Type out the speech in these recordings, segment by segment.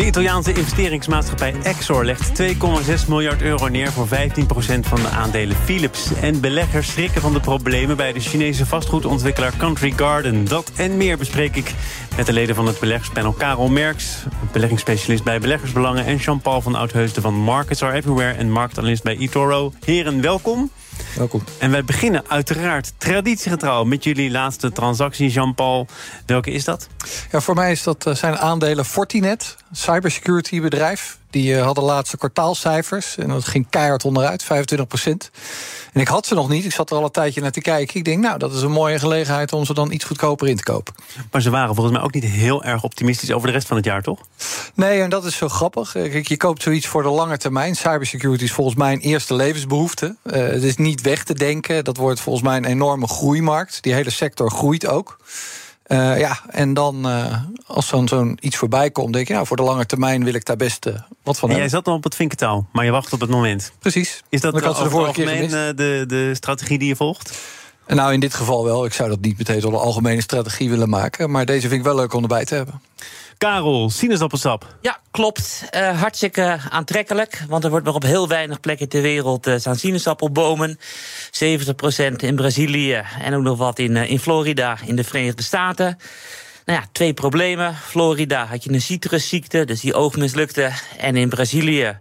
De Italiaanse investeringsmaatschappij Exor legt 2,6 miljard euro neer voor 15% van de aandelen Philips. En beleggers schrikken van de problemen bij de Chinese vastgoedontwikkelaar Country Garden. Dat en meer bespreek ik met de leden van het beleggerspanel Karel Merks, beleggingsspecialist bij Beleggersbelangen, en Jean-Paul van Oudheusden van Markets Are Everywhere en marktanalist bij eToro. Heren, welkom. Welkom. En wij beginnen uiteraard traditiegetrouw met jullie laatste transactie, Jean-Paul. Welke is dat? Ja, voor mij is dat, eh, zijn aandelen Fortinet, cybersecurity bedrijf. Die uh, hadden laatste kwartaalcijfers en dat ging keihard onderuit, 25 procent. En ik had ze nog niet, ik zat er al een tijdje naar te kijken. Ik denk, nou, dat is een mooie gelegenheid om ze dan iets goedkoper in te kopen. Maar ze waren volgens mij ook niet heel erg optimistisch over de rest van het jaar, toch? Nee, en dat is zo grappig. Eh, kijk, je koopt zoiets voor de lange termijn. Cybersecurity is volgens mij een eerste levensbehoefte. Uh, het is niet weg te denken. Dat wordt volgens mij een enorme groeimarkt. Die hele sector groeit ook. Uh, ja, en dan uh, als zo'n zo'n iets voorbij komt, denk je, nou, voor de lange termijn wil ik daar best uh, wat van en hebben. Jij zat al op het vinkentaal, maar je wacht op het moment. Precies. Is dat de over het algemeen de, de strategie die je volgt? En nou, in dit geval wel. Ik zou dat niet meteen tot een algemene strategie willen maken. Maar deze vind ik wel leuk om erbij te hebben. Karel, sinaasappelsap. Ja, klopt. Uh, hartstikke aantrekkelijk. Want er wordt nog op heel weinig plekken ter wereld uh, sinaasappelbomen. 70% in Brazilië en ook nog wat in, uh, in Florida in de Verenigde Staten. Nou ja, twee problemen. Florida had je een citrusziekte, dus die oog mislukte. En in Brazilië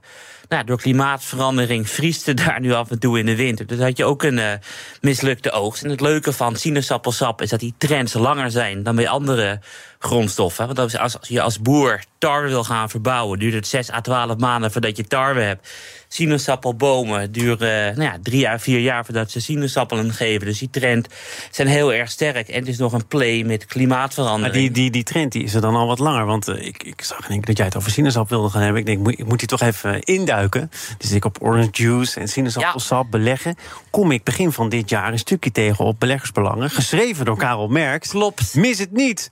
nou, door klimaatverandering vriest het daar nu af en toe in de winter. Dus had je ook een mislukte oogst. En het leuke van sinaasappelsap is dat die trends langer zijn dan bij andere grondstoffen. Want als, als je als boer tarwe wil gaan verbouwen, duurt het 6 à 12 maanden voordat je tarwe hebt. Sinaasappelbomen duren nou ja, drie à vier jaar voordat ze sinaasappelen geven. Dus die trend zijn heel erg sterk. En het is nog een play met klimaatverandering. Maar die, die, die trend die is er dan al wat langer. Want uh, ik, ik zag denk dat jij het over sinaasappel wilde gaan hebben. Ik denk, ik moet die toch even induiken. Dus ik op orange juice en sinaasappelsap ja. beleggen. Kom ik begin van dit jaar een stukje tegen op beleggersbelangen. Geschreven door Karel Merks. Klopt. Mis het niet.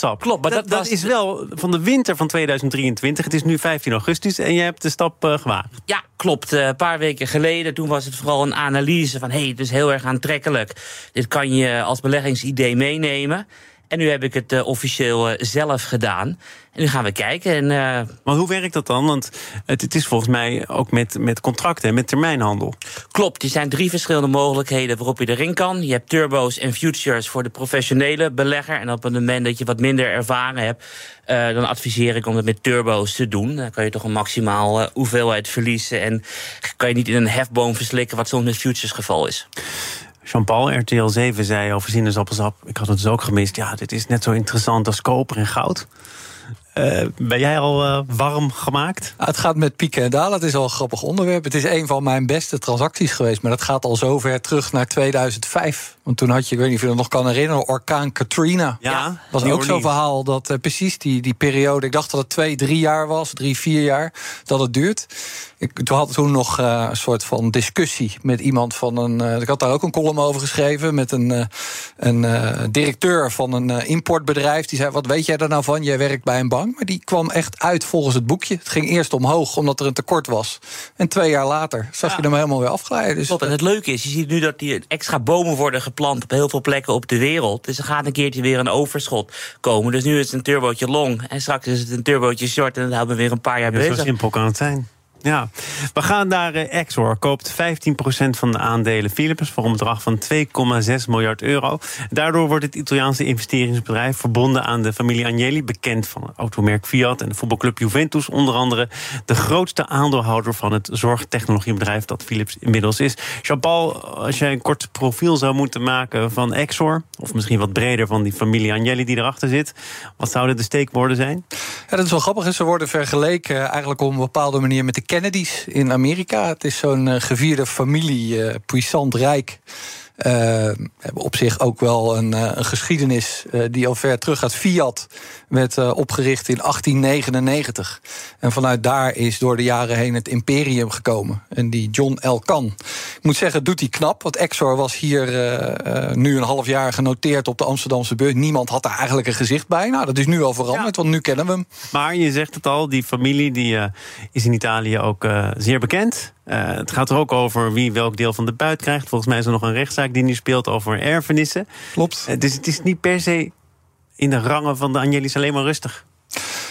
Klopt. Maar dat, dat, dat was is wel van de winter van 2023. Het is nu 15 augustus en je hebt de stap uh, gewaagd. Ja, klopt. Uh, een paar weken geleden, toen was het vooral een analyse van... hé, hey, het is heel erg aantrekkelijk. Dit kan je als beleggingsidee meenemen. En nu heb ik het uh, officieel uh, zelf gedaan. En nu gaan we kijken. En, uh... Maar hoe werkt dat dan? Want het, het, is volgens mij ook met, met contracten en met termijnhandel. Klopt, er zijn drie verschillende mogelijkheden waarop je erin kan. Je hebt turbo's en futures voor de professionele belegger. En op het moment dat je wat minder ervaren hebt... dan adviseer ik om het met turbo's te doen. Dan kan je toch een maximaal hoeveelheid verliezen. En kan je niet in een hefboom verslikken... wat soms met futures het geval is. Jean-Paul, RTL 7, zei over sinaasappelsap... ik had het dus ook gemist, ja, dit is net zo interessant als koper en goud. Uh, ben jij al uh, warm gemaakt? Nou, het gaat met pieken en dalen. Het is al een grappig onderwerp. Het is een van mijn beste transacties geweest. Maar dat gaat al zover terug naar 2005. Want toen had je, ik weet niet of je dat nog kan herinneren... orkaan Katrina. Ja, dat was ook zo'n verhaal dat uh, precies die, die periode... ik dacht dat het twee, drie jaar was, drie, vier jaar, dat het duurt. Ik toen had toen nog uh, een soort van discussie met iemand van een... Uh, ik had daar ook een column over geschreven... met een, uh, een directeur van een importbedrijf. Die zei, wat weet jij er nou van? Jij werkt bij een bank. Maar die kwam echt uit volgens het boekje. Het ging eerst omhoog, omdat er een tekort was. En twee jaar later zag ja. je hem helemaal weer afglijden. Dus Klopt, en het leuke is, je ziet nu dat die extra bomen worden geplant... op heel veel plekken op de wereld. Dus er gaat een keertje weer een overschot komen. Dus nu is het een turbootje long. En straks is het een turbootje short. En dan houden we weer een paar jaar ja, bezig. Zo simpel kan het zijn. Ja, we gaan naar uh, Exor. Koopt 15% van de aandelen Philips voor een bedrag van 2,6 miljard euro. Daardoor wordt het Italiaanse investeringsbedrijf verbonden aan de familie Agnelli, bekend van het automerk Fiat en de voetbalclub Juventus, onder andere de grootste aandeelhouder van het zorgtechnologiebedrijf dat Philips inmiddels is. Jean-Paul, als jij een kort profiel zou moeten maken van Exor, of misschien wat breder van die familie Agnelli die erachter zit, wat zouden de steekwoorden zijn? Ja, dat is wel grappig. Ze worden vergeleken eigenlijk op een bepaalde manier met de Kennedys in Amerika. Het is zo'n uh, gevierde familie, uh, puissant rijk. Hebben op zich ook wel een, een geschiedenis die al ver terug gaat. Fiat werd opgericht in 1899. En vanuit daar is door de jaren heen het imperium gekomen. En die John L. Kan. Ik moet zeggen, doet hij knap. Want Exor was hier nu een half jaar genoteerd op de Amsterdamse beurs. Niemand had daar eigenlijk een gezicht bij. Nou, dat is nu al veranderd, want nu kennen we hem. Maar je zegt het al, die familie die, uh, is in Italië ook uh, zeer bekend. Uh, het gaat er ook over wie welk deel van de buit krijgt. Volgens mij is er nog een rechtszaak die nu speelt over erfenissen. Klopt. dus het is niet per se in de rangen van de Angelis alleen maar rustig.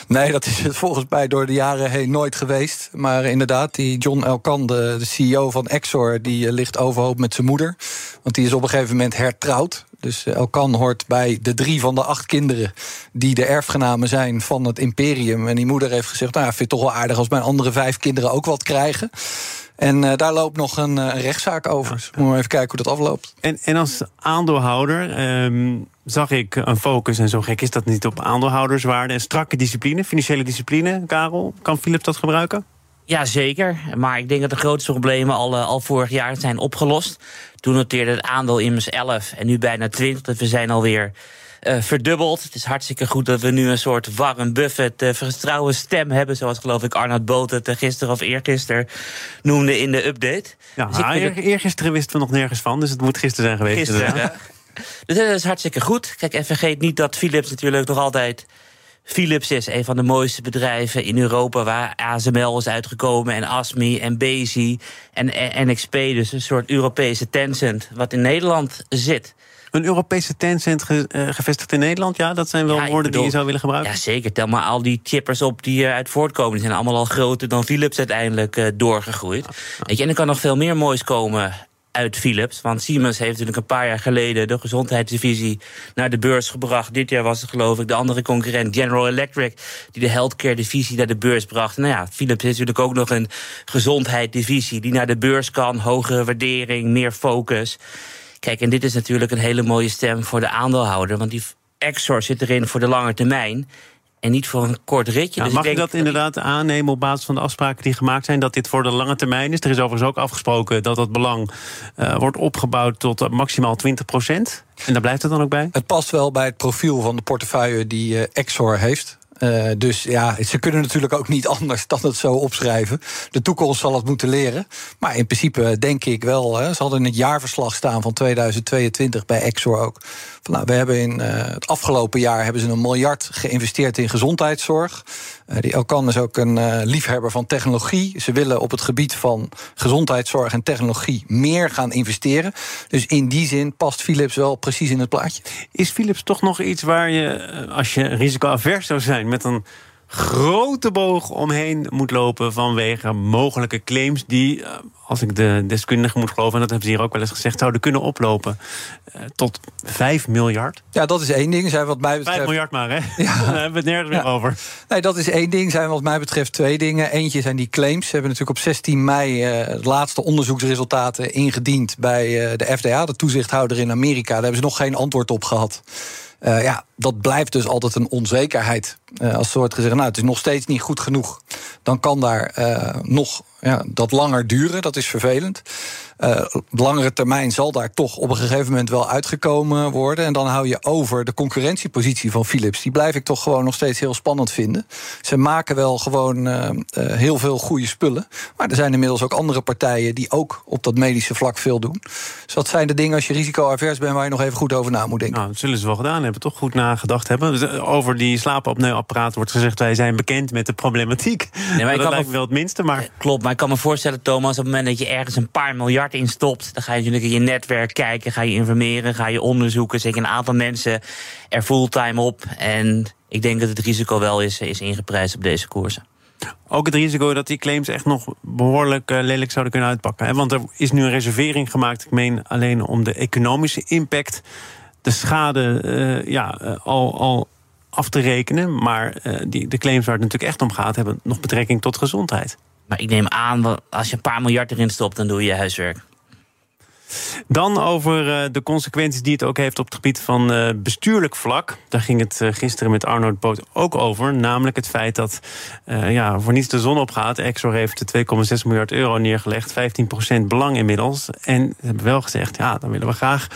Nee, dat is het volgens mij door de jaren heen nooit geweest. Maar inderdaad, die John Elkan, de, de CEO van Exor, die ligt overhoop met zijn moeder. Want die is op een gegeven moment hertrouwd. Dus eh, Elkan hoort bij de drie van de acht kinderen die de erfgenamen zijn van het imperium. En die moeder heeft gezegd: Nou, ik vind het toch wel aardig als mijn andere vijf kinderen ook wat krijgen. En uh, daar loopt nog een, uh, rechtszaak over. Dus moeten we even kijken hoe dat afloopt. En, en als aandeelhouder um, zag ik een focus, en zo gek is dat niet, op aandeelhouderswaarde en strakke discipline, financiële discipline. Karel, kan Philips dat gebruiken? Ja, zeker. Maar ik denk dat de grootste problemen al, al vorig jaar zijn opgelost. Toen noteerde het aandeel immers 11 en nu bijna 20. Dus we zijn alweer uh, verdubbeld. Het is hartstikke goed dat we nu een soort Warren Buffett uh, vertrouwen stem hebben. Zoals geloof ik Arnoud Boot het uh, gisteren of eergisteren noemde in de update. Ja, dus eer, eergisteren wisten we nog nergens van, dus het moet gisteren zijn geweest. Gisteren, ja. Dus dat is hartstikke goed. Kijk, en vergeet niet dat Philips natuurlijk nog altijd Philips is een van de mooiste bedrijven in Europa waar ASML is uitgekomen en ASMI en Bezi en NXP, dus een soort Europese Tencent wat in Nederland zit. Een Europese Tencent ge, uh, gevestigd in Nederland, ja, dat zijn wel ja, woorden bedoel, die je zou willen gebruiken. Ja, zeker. Tel maar al die chippers op die eruit voortkomen. Die zijn allemaal al groter dan Philips uiteindelijk uh, doorgegroeid. Weet je, en er kan nog veel meer moois komen uit Philips. Want Siemens heeft natuurlijk een paar jaar geleden de gezondheidsdivisie naar de beurs gebracht. Dit jaar was het geloof ik de andere concurrent General Electric die de healthcare divisie naar de beurs bracht. Nou ja, Philips heeft natuurlijk ook nog een gezondheidsdivisie die naar de beurs kan. Hogere waardering, meer focus. Kijk, en dit is natuurlijk een hele mooie stem voor de aandeelhouder. Want die Exor zit erin voor de lange termijn en niet voor een kort ritje. Ja, dus mag je dat inderdaad aannemen op basis van de afspraken die gemaakt zijn... dat dit voor de lange termijn is? Er is overigens ook afgesproken dat dat belang uh, wordt opgebouwd tot uh, maximaal 20 procent. En daar blijft het dan ook bij? Het past wel bij het profiel van de portefeuille die uh, Exor heeft. Uh, dus ja, ze kunnen natuurlijk ook niet anders dan het zo opschrijven. De toekomst zal het moeten leren. Maar in principe denk ik wel. Hè, ze hadden in het jaarverslag staan van 2022 bij Exor ook. Van, nou, we hebben in uh, het afgelopen jaar hebben ze een miljard geïnvesteerd in gezondheidszorg. Uh, die Elkan is ook een liefhebber van technologie. Ze willen op het gebied van gezondheidszorg en technologie meer gaan investeren. Dus in die zin past Philips wel precies in het plaatje. Is Philips toch nog iets waar je, als je risicoavers zou zijn, met een grote boog omheen moet lopen vanwege mogelijke claims die, als ik de deskundigen moet geloven, en dat hebben ze hier ook wel eens gezegd, zouden kunnen oplopen uh, tot 5 miljard. Ja, dat is één ding. Zijn wat mij betreft... 5 miljard maar, hè? Ja. Daar hebben we het nergens meer over. Nee, dat is één ding. Zijn wat mij betreft twee dingen. Eentje zijn die claims. Ze hebben natuurlijk op 16 mei uh, de laatste onderzoeksresultaten ingediend bij uh, de FDA, de toezichthouder in Amerika. Daar hebben ze nog geen antwoord op gehad. Uh, ja, dat blijft dus altijd een onzekerheid. Uh, als er wordt gezegd, nou, het is nog steeds niet goed genoeg. Dan kan daar uh, nog ja, dat langer duren. Dat is vervelend. Uh, langere termijn zal daar toch op een gegeven moment wel uitgekomen worden. En dan hou je over de concurrentiepositie van Philips. Die blijf ik toch gewoon nog steeds heel spannend vinden. Ze maken wel gewoon uh, uh, heel veel goede spullen. Maar er zijn inmiddels ook andere partijen die ook op dat medische vlak veel doen. Dus dat zijn de dingen als je risicoavers bent waar je nog even goed over na moet denken. Nou, dat zullen ze wel gedaan hebben, toch goed nagedacht hebben. Dus over die slaapapneuapparaten wordt gezegd wij zijn bekend met de problematiek. Nee, maar dat lijkt me wel het minste, maar... Klopt, maar ik kan me voorstellen, Thomas, op het moment dat je ergens een paar miljard in stopt, dan ga je natuurlijk in je netwerk kijken, ga je informeren, ga je onderzoeken. Zeker een aantal mensen er fulltime op. En ik denk dat het risico wel is, is ingeprijsd op deze koersen. Ook het risico dat die claims echt nog behoorlijk uh, lelijk zouden kunnen uitpakken. Hè? Want er is nu een reservering gemaakt, ik meen alleen om de economische impact, de schade uh, ja, uh, al, al af te rekenen. Maar die, de claims waar het natuurlijk echt om gaat, hebben nog betrekking tot gezondheid. Maar ik neem aan, als je een paar miljard erin stopt, dan doe je huiswerk. Dan over de consequenties die het ook heeft op het gebied van bestuurlijk vlak. Daar ging het gisteren met Arnold Boot ook over. Namelijk het feit dat ja, voor niets de zon opgaat. Exor heeft 2,6 miljard euro neergelegd, 15% belang inmiddels. En ze hebben wel gezegd, ja, dan willen we graag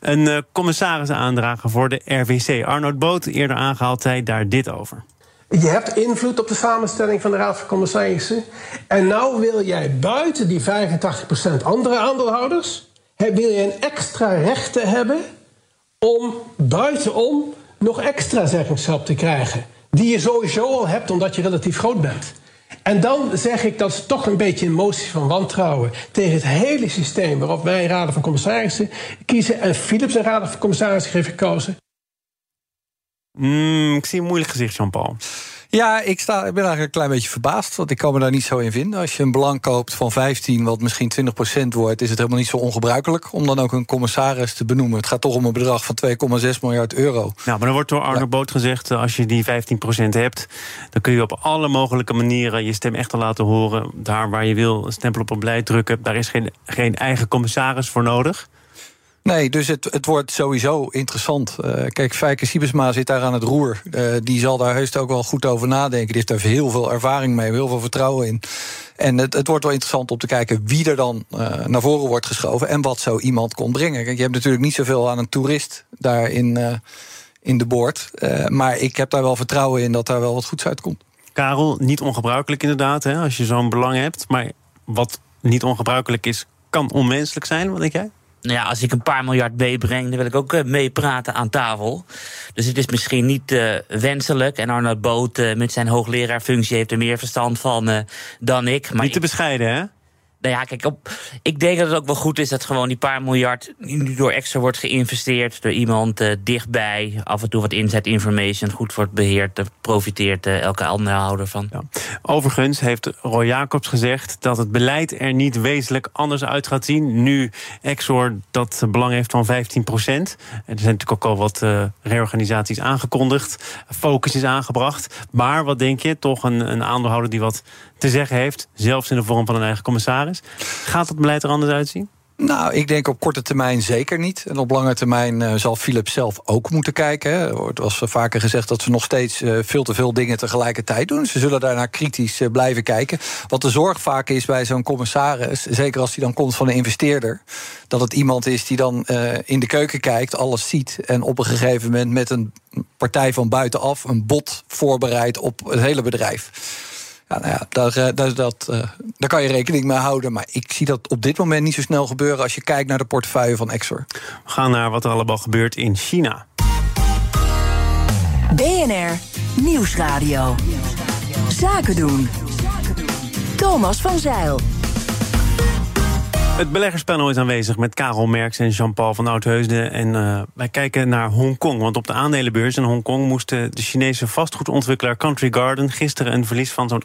een commissaris aandragen voor de RWC. Arnold Boot, eerder aangehaald, zei daar dit over. Je hebt invloed op de samenstelling van de Raad van Commissarissen. En nou wil jij buiten die 85% andere aandeelhouders... wil je een extra rechten hebben om buitenom nog extra zeggenschap te krijgen. Die je sowieso al hebt omdat je relatief groot bent. En dan zeg ik dat is toch een beetje een motie van wantrouwen tegen het hele systeem waarop wij raden van commissarissen kiezen en Philips een raden van commissarissen heeft gekozen. Mm, ik zie een moeilijk gezicht, Jean-Paul. Ja, ik, sta, ik ben eigenlijk een klein beetje verbaasd. Want ik kan me daar niet zo in vinden. Als je een belang koopt van 15, wat misschien 20% wordt, is het helemaal niet zo ongebruikelijk om dan ook een commissaris te benoemen. Het gaat toch om een bedrag van 2,6 miljard euro. Nou, maar dan wordt door Arno Boot gezegd: eh, als je die 15% hebt, dan kun je op alle mogelijke manieren je stem echt laten horen. Daar waar je wil, een stempel op een beleid drukken. Daar is geen, geen eigen commissaris voor nodig. Nee, dus het, het wordt sowieso interessant. Uh, kijk, Fijke Siebesma zit daar aan het roer. Uh, die zal daar heus ook wel goed over nadenken. Die heeft daar heel veel ervaring mee, heel veel vertrouwen in. En het, het wordt wel interessant om te kijken wie er dan uh, naar voren wordt geschoven... en wat zo iemand kon brengen. Je hebt natuurlijk niet zoveel aan een toerist daar in, in de boord. maar ik heb daar wel vertrouwen in dat daar wel wat goeds uitkomt. Karel, niet ongebruikelijk inderdaad, hè, als je zo'n belang hebt. Maar wat niet ongebruikelijk is, kan onmenselijk zijn, wat denk jij? Nou ja, als ik een paar miljard meebreng, dan wil ik ook uh, meepraten aan tafel. Dus het is misschien niet uh, wenselijk. En Arnold Boot uh, met zijn hoogleraarfunctie heeft er meer verstand van dan ik. Maar niet te bescheiden, hè? Nou ja, kijk, op, ik denk dat het ook wel goed is dat gewoon die paar miljard nu door extra wordt geïnvesteerd. Door iemand uh, dichtbij. Af en toe wat inside information goed wordt beheerd. Daar profiteert uh, elke aandeelhouder van. Ja. Overigens heeft Roy Jacobs gezegd dat het beleid er niet wezenlijk anders uit gaat zien. Nu Exor dat belang heeft van 15 procent. Er zijn natuurlijk ook al wat uh, reorganisaties aangekondigd. Focus is aangebracht. Maar wat denk je? Toch een, een aandeelhouder die wat te zeggen heeft, zelfs in de vorm van een eigen commissaris. Gaat het beleid er anders uitzien? Nou, ik denk op korte termijn zeker niet. En op lange termijn uh, zal Philips zelf ook moeten kijken. Hè. Het was vaker gezegd dat ze nog steeds uh, veel te veel dingen tegelijkertijd doen. Ze zullen daarnaar kritisch uh, blijven kijken. Wat de zorg vaak is bij zo'n commissaris, zeker als die dan komt van een investeerder, dat het iemand is die dan in de keuken kijkt, alles ziet en op een gegeven moment met een partij van buitenaf een bod voorbereidt op het hele bedrijf. Ja, nou ja, daar, eh, daar, dat, uh, daar kan je rekening mee houden. Maar ik zie dat op dit moment niet zo snel gebeuren als je kijkt naar de portefeuille van Exor. We gaan naar wat er allemaal gebeurt in China. BNR Nieuwsradio. Zaken doen. Thomas van Zeil. Het beleggerspanel is aanwezig met Karel Merks en Jean-Paul van Oudheusden. En uh, wij kijken naar Hongkong. Want op de aandelenbeurs in Hongkong moest de Chinese vastgoedontwikkelaar Country Garden gisteren een verlies van zo'n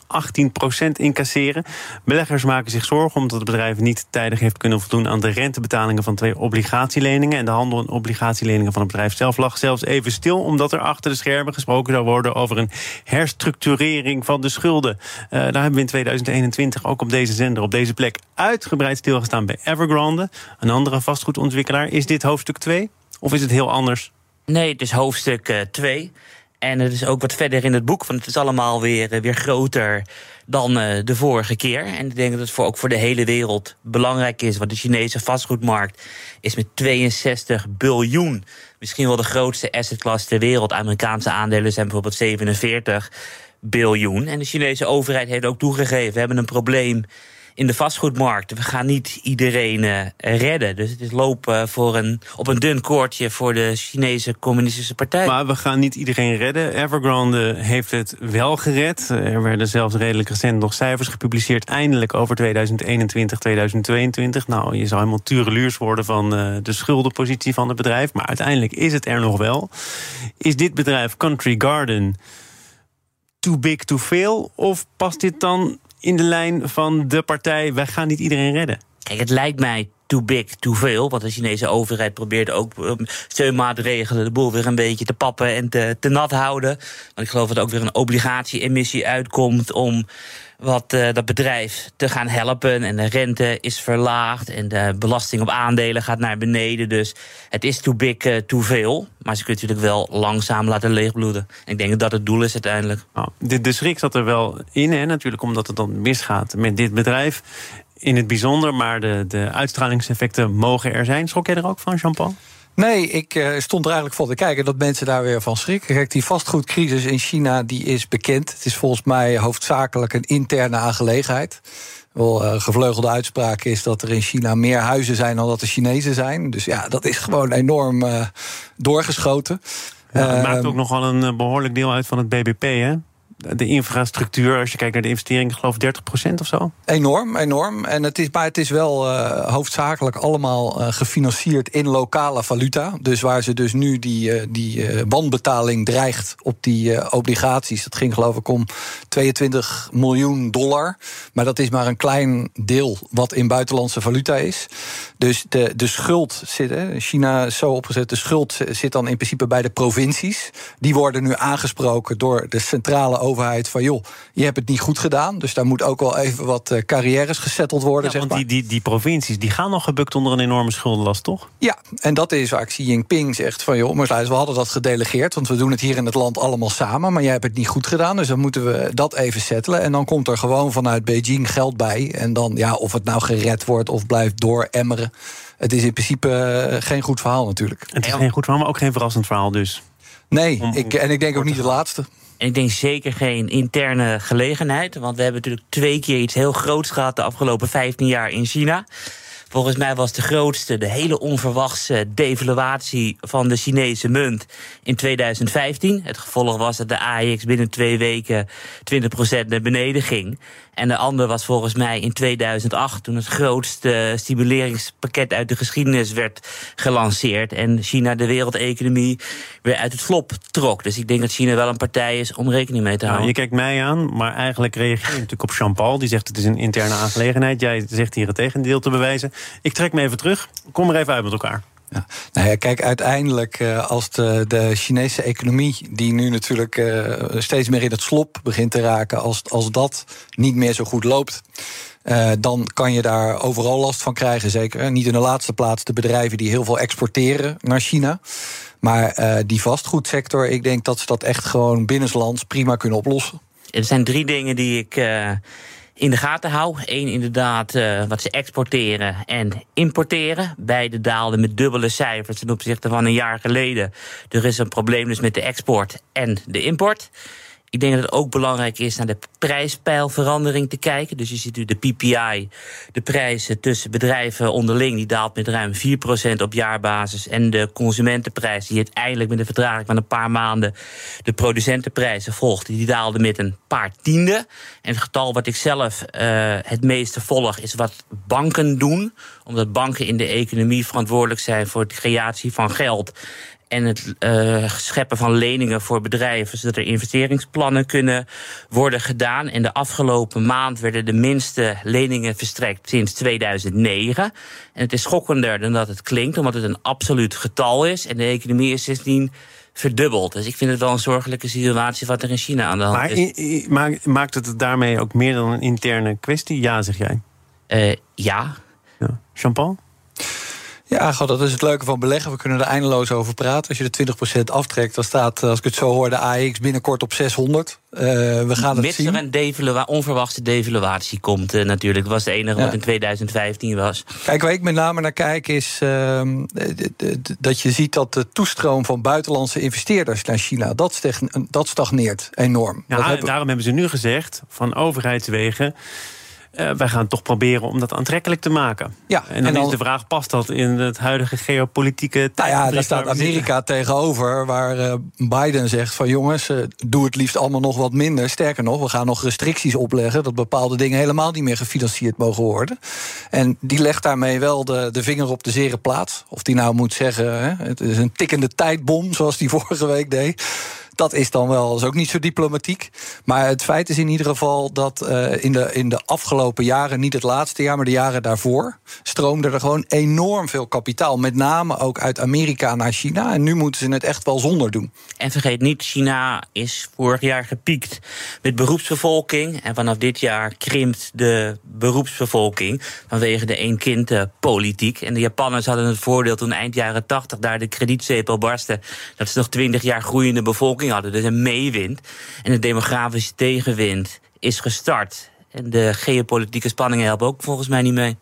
18% incasseren. Beleggers maken zich zorgen omdat het bedrijf niet tijdig heeft kunnen voldoen aan de rentebetalingen van twee obligatieleningen. En de handel in obligatieleningen van het bedrijf zelf lag zelfs even stil, omdat er achter de schermen gesproken zou worden over een herstructurering van de schulden. Uh, daar hebben we in 2021 ook op deze zender, op deze plek, uitgebreid stilgestaan bij Evergrande, een andere vastgoedontwikkelaar. Is dit hoofdstuk 2 of is het heel anders? Nee, het is hoofdstuk 2. Uh, en het is ook wat verder in het boek, want het is allemaal weer, uh, weer groter dan uh, de vorige keer. En ik denk dat het voor, ook voor de hele wereld belangrijk is. Want de Chinese vastgoedmarkt is met 62 biljoen misschien wel de grootste assetklasse ter wereld. Amerikaanse aandelen zijn bijvoorbeeld 47 biljoen. En de Chinese overheid heeft ook toegegeven: we hebben een probleem in de vastgoedmarkt. We gaan niet iedereen uh, redden. Dus het is lopen voor een, op een dun koordje voor de Chinese Communistische Partij. Maar we gaan niet iedereen redden. Evergrande heeft het wel gered. Er werden zelfs redelijk recent nog cijfers gepubliceerd. Eindelijk over 2021, 2022. Nou, je zou helemaal tureluurs worden van uh, de schuldenpositie van het bedrijf. Maar uiteindelijk is het er nog wel. Is dit bedrijf Country Garden too big to fail? Of past dit dan in de lijn van de partij... wij gaan niet iedereen redden? Kijk, het lijkt mij too big, too veel. Want de Chinese overheid probeert ook um, steunmaatregelen... de boel weer een beetje te pappen en te, te nat houden. Want ik geloof dat er ook weer een obligatie-emissie uitkomt... om wat uh, dat bedrijf te gaan helpen. En de rente is verlaagd en de belasting op aandelen gaat naar beneden. Dus het is too big, uh, too veel. Maar ze kunnen natuurlijk wel langzaam laten leegbloeden. En ik denk dat dat het doel is uiteindelijk. De, de schrik zat er wel in, hè, natuurlijk, omdat het dan misgaat met dit bedrijf. In het bijzonder, maar de, de uitstralingseffecten mogen er zijn. Schrok jij er ook van, Jean-Paul? Nee, ik uh, stond er eigenlijk voor te kijken dat mensen daar weer van schrikken. Kijk, die vastgoedcrisis in China die is bekend. Het is volgens mij hoofdzakelijk een interne aangelegenheid. Wel, uh, gevleugelde uitspraak is dat er in China meer huizen zijn dan dat er Chinezen zijn. Dus ja, dat is gewoon enorm uh, doorgeschoten. Ja, het maakt ook nogal een behoorlijk deel uit van het BBP, hè? De infrastructuur, als je kijkt naar de investeringen, geloof ik 30% of zo? Enorm, enorm. En het is, maar het is wel uh, hoofdzakelijk allemaal uh, gefinancierd in lokale valuta. Dus waar ze dus nu die, uh, die wanbetaling dreigt op die obligaties. Dat ging geloof ik om 22 miljoen dollar. Maar dat is maar een klein deel wat in buitenlandse valuta is. Dus de, de schuld zit, hè, China is zo opgezet, de schuld zit dan in principe bij de provincies. Die worden nu aangesproken door de centrale overheid van joh, je hebt het niet goed gedaan. Dus daar moet ook wel even wat uh, carrières gesetteld worden. Ja, zeg want maar. die, die, die provincies die gaan nog gebukt onder een enorme schuldenlast, toch? Ja, en dat is waar Xi Jinping zegt van joh, maar we hadden dat gedelegeerd, want we doen het hier in het land allemaal samen, maar jij hebt het niet goed gedaan, dus dan moeten we dat even settelen. En dan komt er gewoon vanuit Beijing geld bij. En dan ja, of het nou gered wordt of blijft dooremmeren. Het is in principe uh, geen goed verhaal natuurlijk. Het is geen goed verhaal, maar ook geen verrassend verhaal dus. Nee, ik, en ik denk ook niet het laatste. Ik denk zeker geen interne gelegenheid. Want we hebben natuurlijk twee keer iets heel groots gehad de afgelopen 15 jaar in China. Volgens mij was de grootste, de hele onverwachte devaluatie van de Chinese munt in 2015. Het gevolg was dat de AEX binnen twee weken 20% naar beneden ging. En de andere was volgens mij in 2008, toen het grootste stimuleringspakket uit de geschiedenis werd gelanceerd. En China de wereldeconomie weer uit het slop trok. Dus ik denk dat China wel een partij is om rekening mee te houden. Nou, je kijkt mij aan, maar eigenlijk reageer je natuurlijk op Jean-Paul. Die zegt het is een interne aangelegenheid. Jij zegt hier het tegendeel te bewijzen. Ik trek me even terug. Kom er even uit met elkaar. Ja. Nou ja, kijk, uiteindelijk als de, de Chinese economie... die nu natuurlijk uh, steeds meer in het slop begint te raken... als, als dat niet meer zo goed loopt... Uh, dan kan je daar overal last van krijgen, zeker. Niet in de laatste plaats de bedrijven die heel veel exporteren naar China. Maar uh, die vastgoedsector, ik denk dat ze dat echt gewoon binnenlands prima kunnen oplossen. Er zijn drie dingen die ik uh, in de gaten hou. Eén, inderdaad, uh, wat ze exporteren en importeren. Beide daalden met dubbele cijfers ten opzichte van een jaar geleden. Er is een probleem dus met de export en de import. Ik denk dat het ook belangrijk is naar de prijspeilverandering te kijken. Dus je ziet nu de PPI, de prijzen tussen bedrijven onderling, die daalt met ruim 4% op jaarbasis. En de consumentenprijs, die uiteindelijk met een vertraging van een paar maanden de producentenprijzen volgt, die daalde met een paar tiende. En het getal wat ik zelf uh, het meeste volg, is wat banken doen. Omdat banken in de economie verantwoordelijk zijn voor de creatie van geld en het uh, scheppen van leningen voor bedrijven, zodat er investeringsplannen kunnen worden gedaan. En de afgelopen maand werden de minste leningen verstrekt sinds 2009. En het is schokkender dan dat het klinkt, omdat het een absoluut getal is. En de economie is sindsdien verdubbeld. Dus ik vind het wel een zorgelijke situatie wat er in China aan de hand maar is. Maar maakt het daarmee ook meer dan een interne kwestie? Ja, zeg jij. Uh, ja. ja. Jean-Paul? Ja, God, dat is het leuke van beleggen. We kunnen er eindeloos over praten. Als je de 20% aftrekt, dan staat, als ik het zo hoor, de AX binnenkort op 600. Uh, we gaan het Mits zien. er een devalua onverwachte devaluatie komt, uh, natuurlijk. Dat was het enige ja. wat in 2015 was. Kijk, waar ik met name naar kijk, is uh, dat je ziet dat de toestroom van buitenlandse investeerders naar China, dat, dat stagneert enorm. Ja, dat hebben... daarom hebben ze nu gezegd, van overheidswegen. Uh, wij gaan toch proberen om dat aantrekkelijk te maken. Ja, en dan, en dan is de vraag: past dat in het huidige geopolitieke Nou ja, daar staat Amerika tegenover, waar uh, Biden zegt: van jongens, uh, doe het liefst allemaal nog wat minder. Sterker nog, we gaan nog restricties opleggen dat bepaalde dingen helemaal niet meer gefinancierd mogen worden. En die legt daarmee wel de, de vinger op de zere plaats. Of die nou moet zeggen: hè, het is een tikkende tijdbom, zoals die vorige week deed. Dat is dan wel is ook niet zo diplomatiek. Maar het feit is in ieder geval dat uh, in, de, in de afgelopen jaren, niet het laatste jaar, maar de jaren daarvoor, stroomde er gewoon enorm veel kapitaal. Met name ook uit Amerika naar China. En nu moeten ze het echt wel zonder doen. En vergeet niet, China is vorig jaar gepiekt met beroepsbevolking. En vanaf dit jaar krimpt de beroepsbevolking vanwege de één-kind-politiek. En de Japanners hadden het voordeel toen eind jaren 80 daar de kredietzeepel barstte. dat ze nog 20 jaar groeiende bevolking Dus een meewind. En de demografische tegenwind is gestart. En de geopolitieke spanningen helpen ook volgens mij niet mee.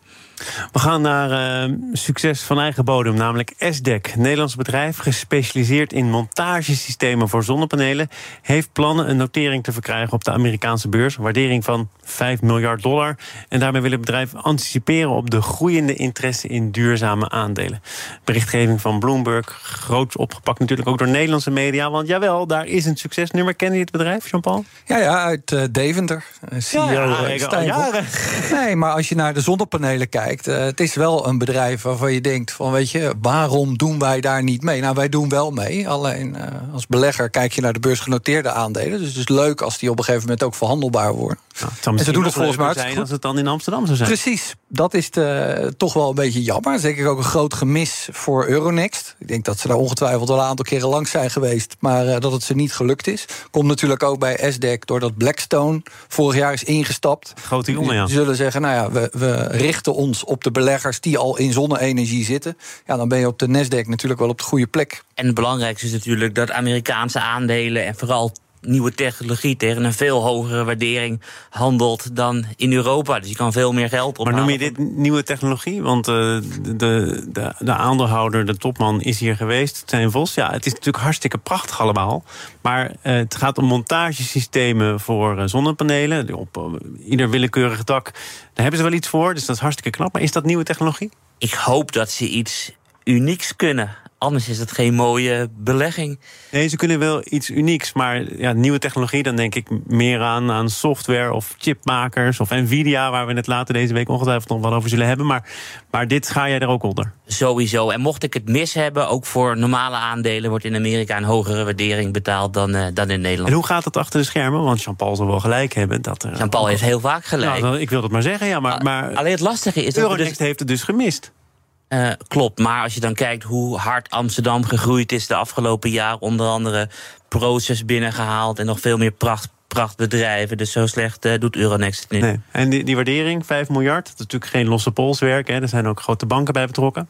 We gaan naar uh, succes van eigen bodem, namelijk SDEC. Nederlands bedrijf, gespecialiseerd in montagesystemen voor zonnepanelen... heeft plannen een notering te verkrijgen op de Amerikaanse beurs. waardering van 5 miljard dollar. En daarmee wil het bedrijf anticiperen op de groeiende interesse in duurzame aandelen. Berichtgeving van Bloomberg, groot opgepakt natuurlijk ook door Nederlandse media. Want jawel, daar is een succesnummer. Ken je het bedrijf, Jean-Paul? Ja, ja, uit uh, Deventer. CEO ja, ja, jaren. Nee, maar als je naar de zonnepanelen kijkt eh, het is wel een bedrijf waarvan je denkt: van weet je, waarom doen wij daar niet mee? Nou, wij doen wel mee. Alleen uh, als belegger kijk je naar de beursgenoteerde aandelen. Dus het is leuk als die op een gegeven moment ook verhandelbaar worden. Nou, en ze doen het volgens mij zijn als het dan in Amsterdam zou zijn. Precies, dat is de, toch wel een beetje jammer. Ik ook een groot gemis voor Euronext. Ik denk dat ze daar ongetwijfeld wel een aantal keren langs zijn geweest, maar uh, dat het ze niet gelukt is. Komt natuurlijk ook bij SDEC doordat Blackstone vorig jaar is ingestapt. Grote jongen, ja. Ze zullen zeggen: nou ja, we, we richten ons op de beleggers die al in zonne-energie zitten. Ja, dan ben je op de Nasdaq natuurlijk wel op de goede plek. En het belangrijkste is natuurlijk dat Amerikaanse aandelen en vooral nieuwe technologie tegen een veel hogere waardering handelt dan in Europa. Dus je kan veel meer geld ophalen. Maar noem je dit nieuwe technologie? Want uh, de, de, de aandeelhouder, de topman, is hier geweest, zijn Vos. Ja, het is natuurlijk hartstikke prachtig allemaal. Maar uh, het gaat om montagesystemen voor uh, zonnepanelen. Op ieder willekeurig dak. Daar hebben ze wel iets voor, dus dat is hartstikke knap. Maar is dat nieuwe technologie? Ik hoop dat ze iets unieks kunnen. Anders is het geen mooie belegging. Nee, ze kunnen wel iets unieks. Maar ja, nieuwe technologie, dan denk ik meer aan, aan software of chipmakers of Nvidia, waar we het later deze week ongetwijfeld nog wel over zullen hebben. Maar, maar dit ga jij er ook onder. Sowieso. En mocht ik het mis hebben, ook voor normale aandelen wordt in Amerika een hogere waardering betaald dan, uh, dan in Nederland. En hoe gaat het achter de schermen? Want Jean-Paul zal wel gelijk hebben. dat Jean-Paul heeft heel vaak gelijk. Nou, ik wil het maar zeggen, ja. Maar, maar Alleen het lastige is. Euronext dat dus... heeft het dus gemist. Uh, klopt, maar als je dan kijkt hoe hard Amsterdam gegroeid is de afgelopen jaar, onder andere Proces binnengehaald en nog veel meer pracht, prachtbedrijven. Dus zo slecht uh, doet Euronext het niet. Nee. En die, die, waardering, 5 miljard, dat is natuurlijk geen losse polswerk. Hè. Er zijn ook grote banken bij betrokken.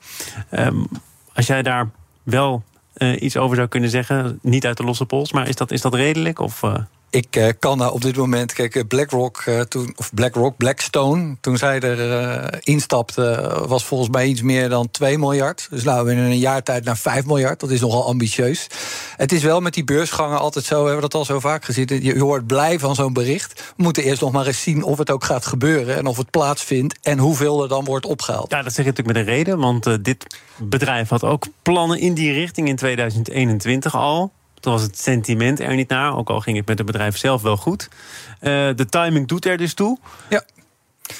Um, als jij daar wel uh, iets over zou kunnen zeggen, niet uit de losse pols, maar is dat, is dat redelijk? Of, ik uh, kan nou op dit moment, kijk, eh, BlackRock, uh, toen, of BlackRock, Blackstone, toen zij er uh, instapte, was volgens mij iets meer dan 2 miljard. Dus nou, in een jaar tijd naar 5 miljard. Dat is nogal ambitieus. Het is wel met die beursgangen altijd zo, we hebben dat al zo vaak gezien. Je hoort blij van zo'n bericht. We moeten eerst nog maar eens zien of het ook gaat gebeuren en of het plaatsvindt en hoeveel er dan wordt opgehaald. Ja, dat zeg je natuurlijk met een reden, want dit bedrijf had ook plannen in die richting in 2021 al. Toen was het sentiment er niet naar, ook al ging het met het bedrijf zelf wel goed. Uh, de timing doet er dus toe. Ja.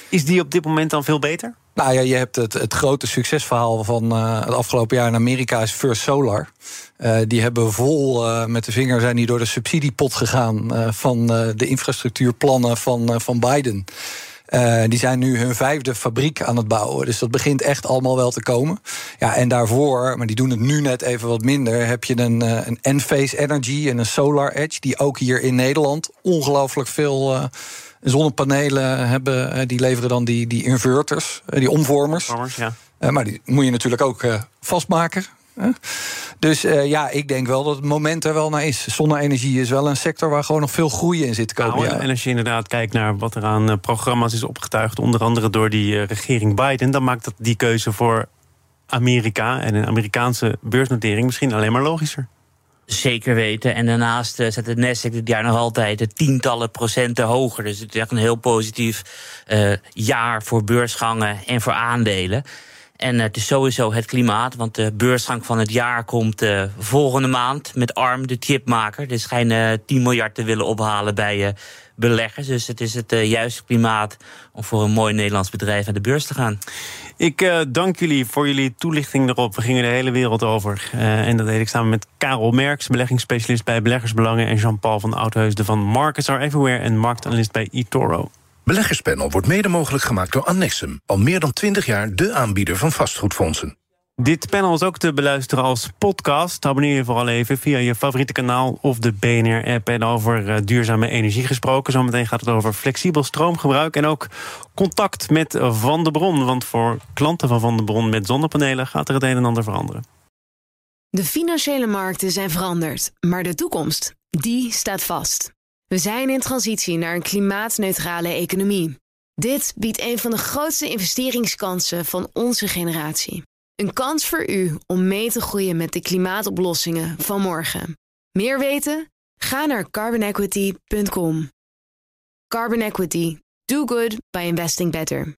Is die op dit moment dan veel beter? Nou ja, je hebt het, het grote succesverhaal van uh, het afgelopen jaar in Amerika is First Solar. Uh, die hebben vol uh, met de vinger zijn die door de subsidiepot gegaan van de infrastructuurplannen van, van Biden. Uh, die zijn nu hun vijfde fabriek aan het bouwen. Dus dat begint echt allemaal wel te komen. Ja, en daarvoor, maar die doen het nu net even wat minder, heb je een, uh, een Enphase Energy en een Solar Edge, die ook hier in Nederland ongelooflijk veel. Uh, zonnepanelen hebben, die leveren dan die, die inverters, die omvormers. Omvormers, ja. maar die moet je natuurlijk ook vastmaken. Dus uh, ja, ik denk wel dat het moment er wel naar is. Zonne-energie is wel een sector waar gewoon nog veel groei in zit te komen. Nou, en als je inderdaad kijkt naar wat er aan uh, programma's is opgetuigd, onder andere door die uh, regering Biden, dan maakt dat die keuze voor Amerika en een Amerikaanse beursnotering misschien alleen maar logischer. Zeker weten. En daarnaast zet het Nasdaq dit jaar nog altijd de tientallen procenten hoger. Dus het is echt een heel positief jaar voor beursgangen en voor aandelen. En het is sowieso het klimaat, want de beursgang van het jaar komt uh, volgende maand met ARM, de chipmaker. Er schijnen 10 miljard te willen ophalen bij uh, beleggers. Dus het is het uh, juiste klimaat om voor een mooi Nederlands bedrijf naar de beurs te gaan. Ik dank jullie voor jullie toelichting erop. We gingen de hele wereld over. en dat deed ik samen met Karel Merks, beleggingsspecialist bij Beleggersbelangen... en Jean-Paul van Oudheusden van Markets Are Everywhere... en marktanalist bij eToro. Beleggerspanel wordt mede mogelijk gemaakt door Annexum. Al meer dan 20 jaar de aanbieder van vastgoedfondsen. Dit panel is ook te beluisteren als podcast. Abonneer je vooral even via je favoriete kanaal of de BNR-app. En over uh, duurzame energie gesproken. Zometeen gaat het over flexibel stroomgebruik. En ook contact met Van de Bron. Want voor klanten van Van de Bron met zonnepanelen gaat er het een en ander veranderen. De financiële markten zijn veranderd. Maar de toekomst, die staat vast. We zijn in transitie naar een klimaatneutrale economie. Dit biedt een van de grootste investeringskansen van onze generatie. Een kans voor u om mee te groeien met de klimaatoplossingen van morgen. Meer weten? Ga naar carbonequity.com. Carbon Equity. Do good by investing better.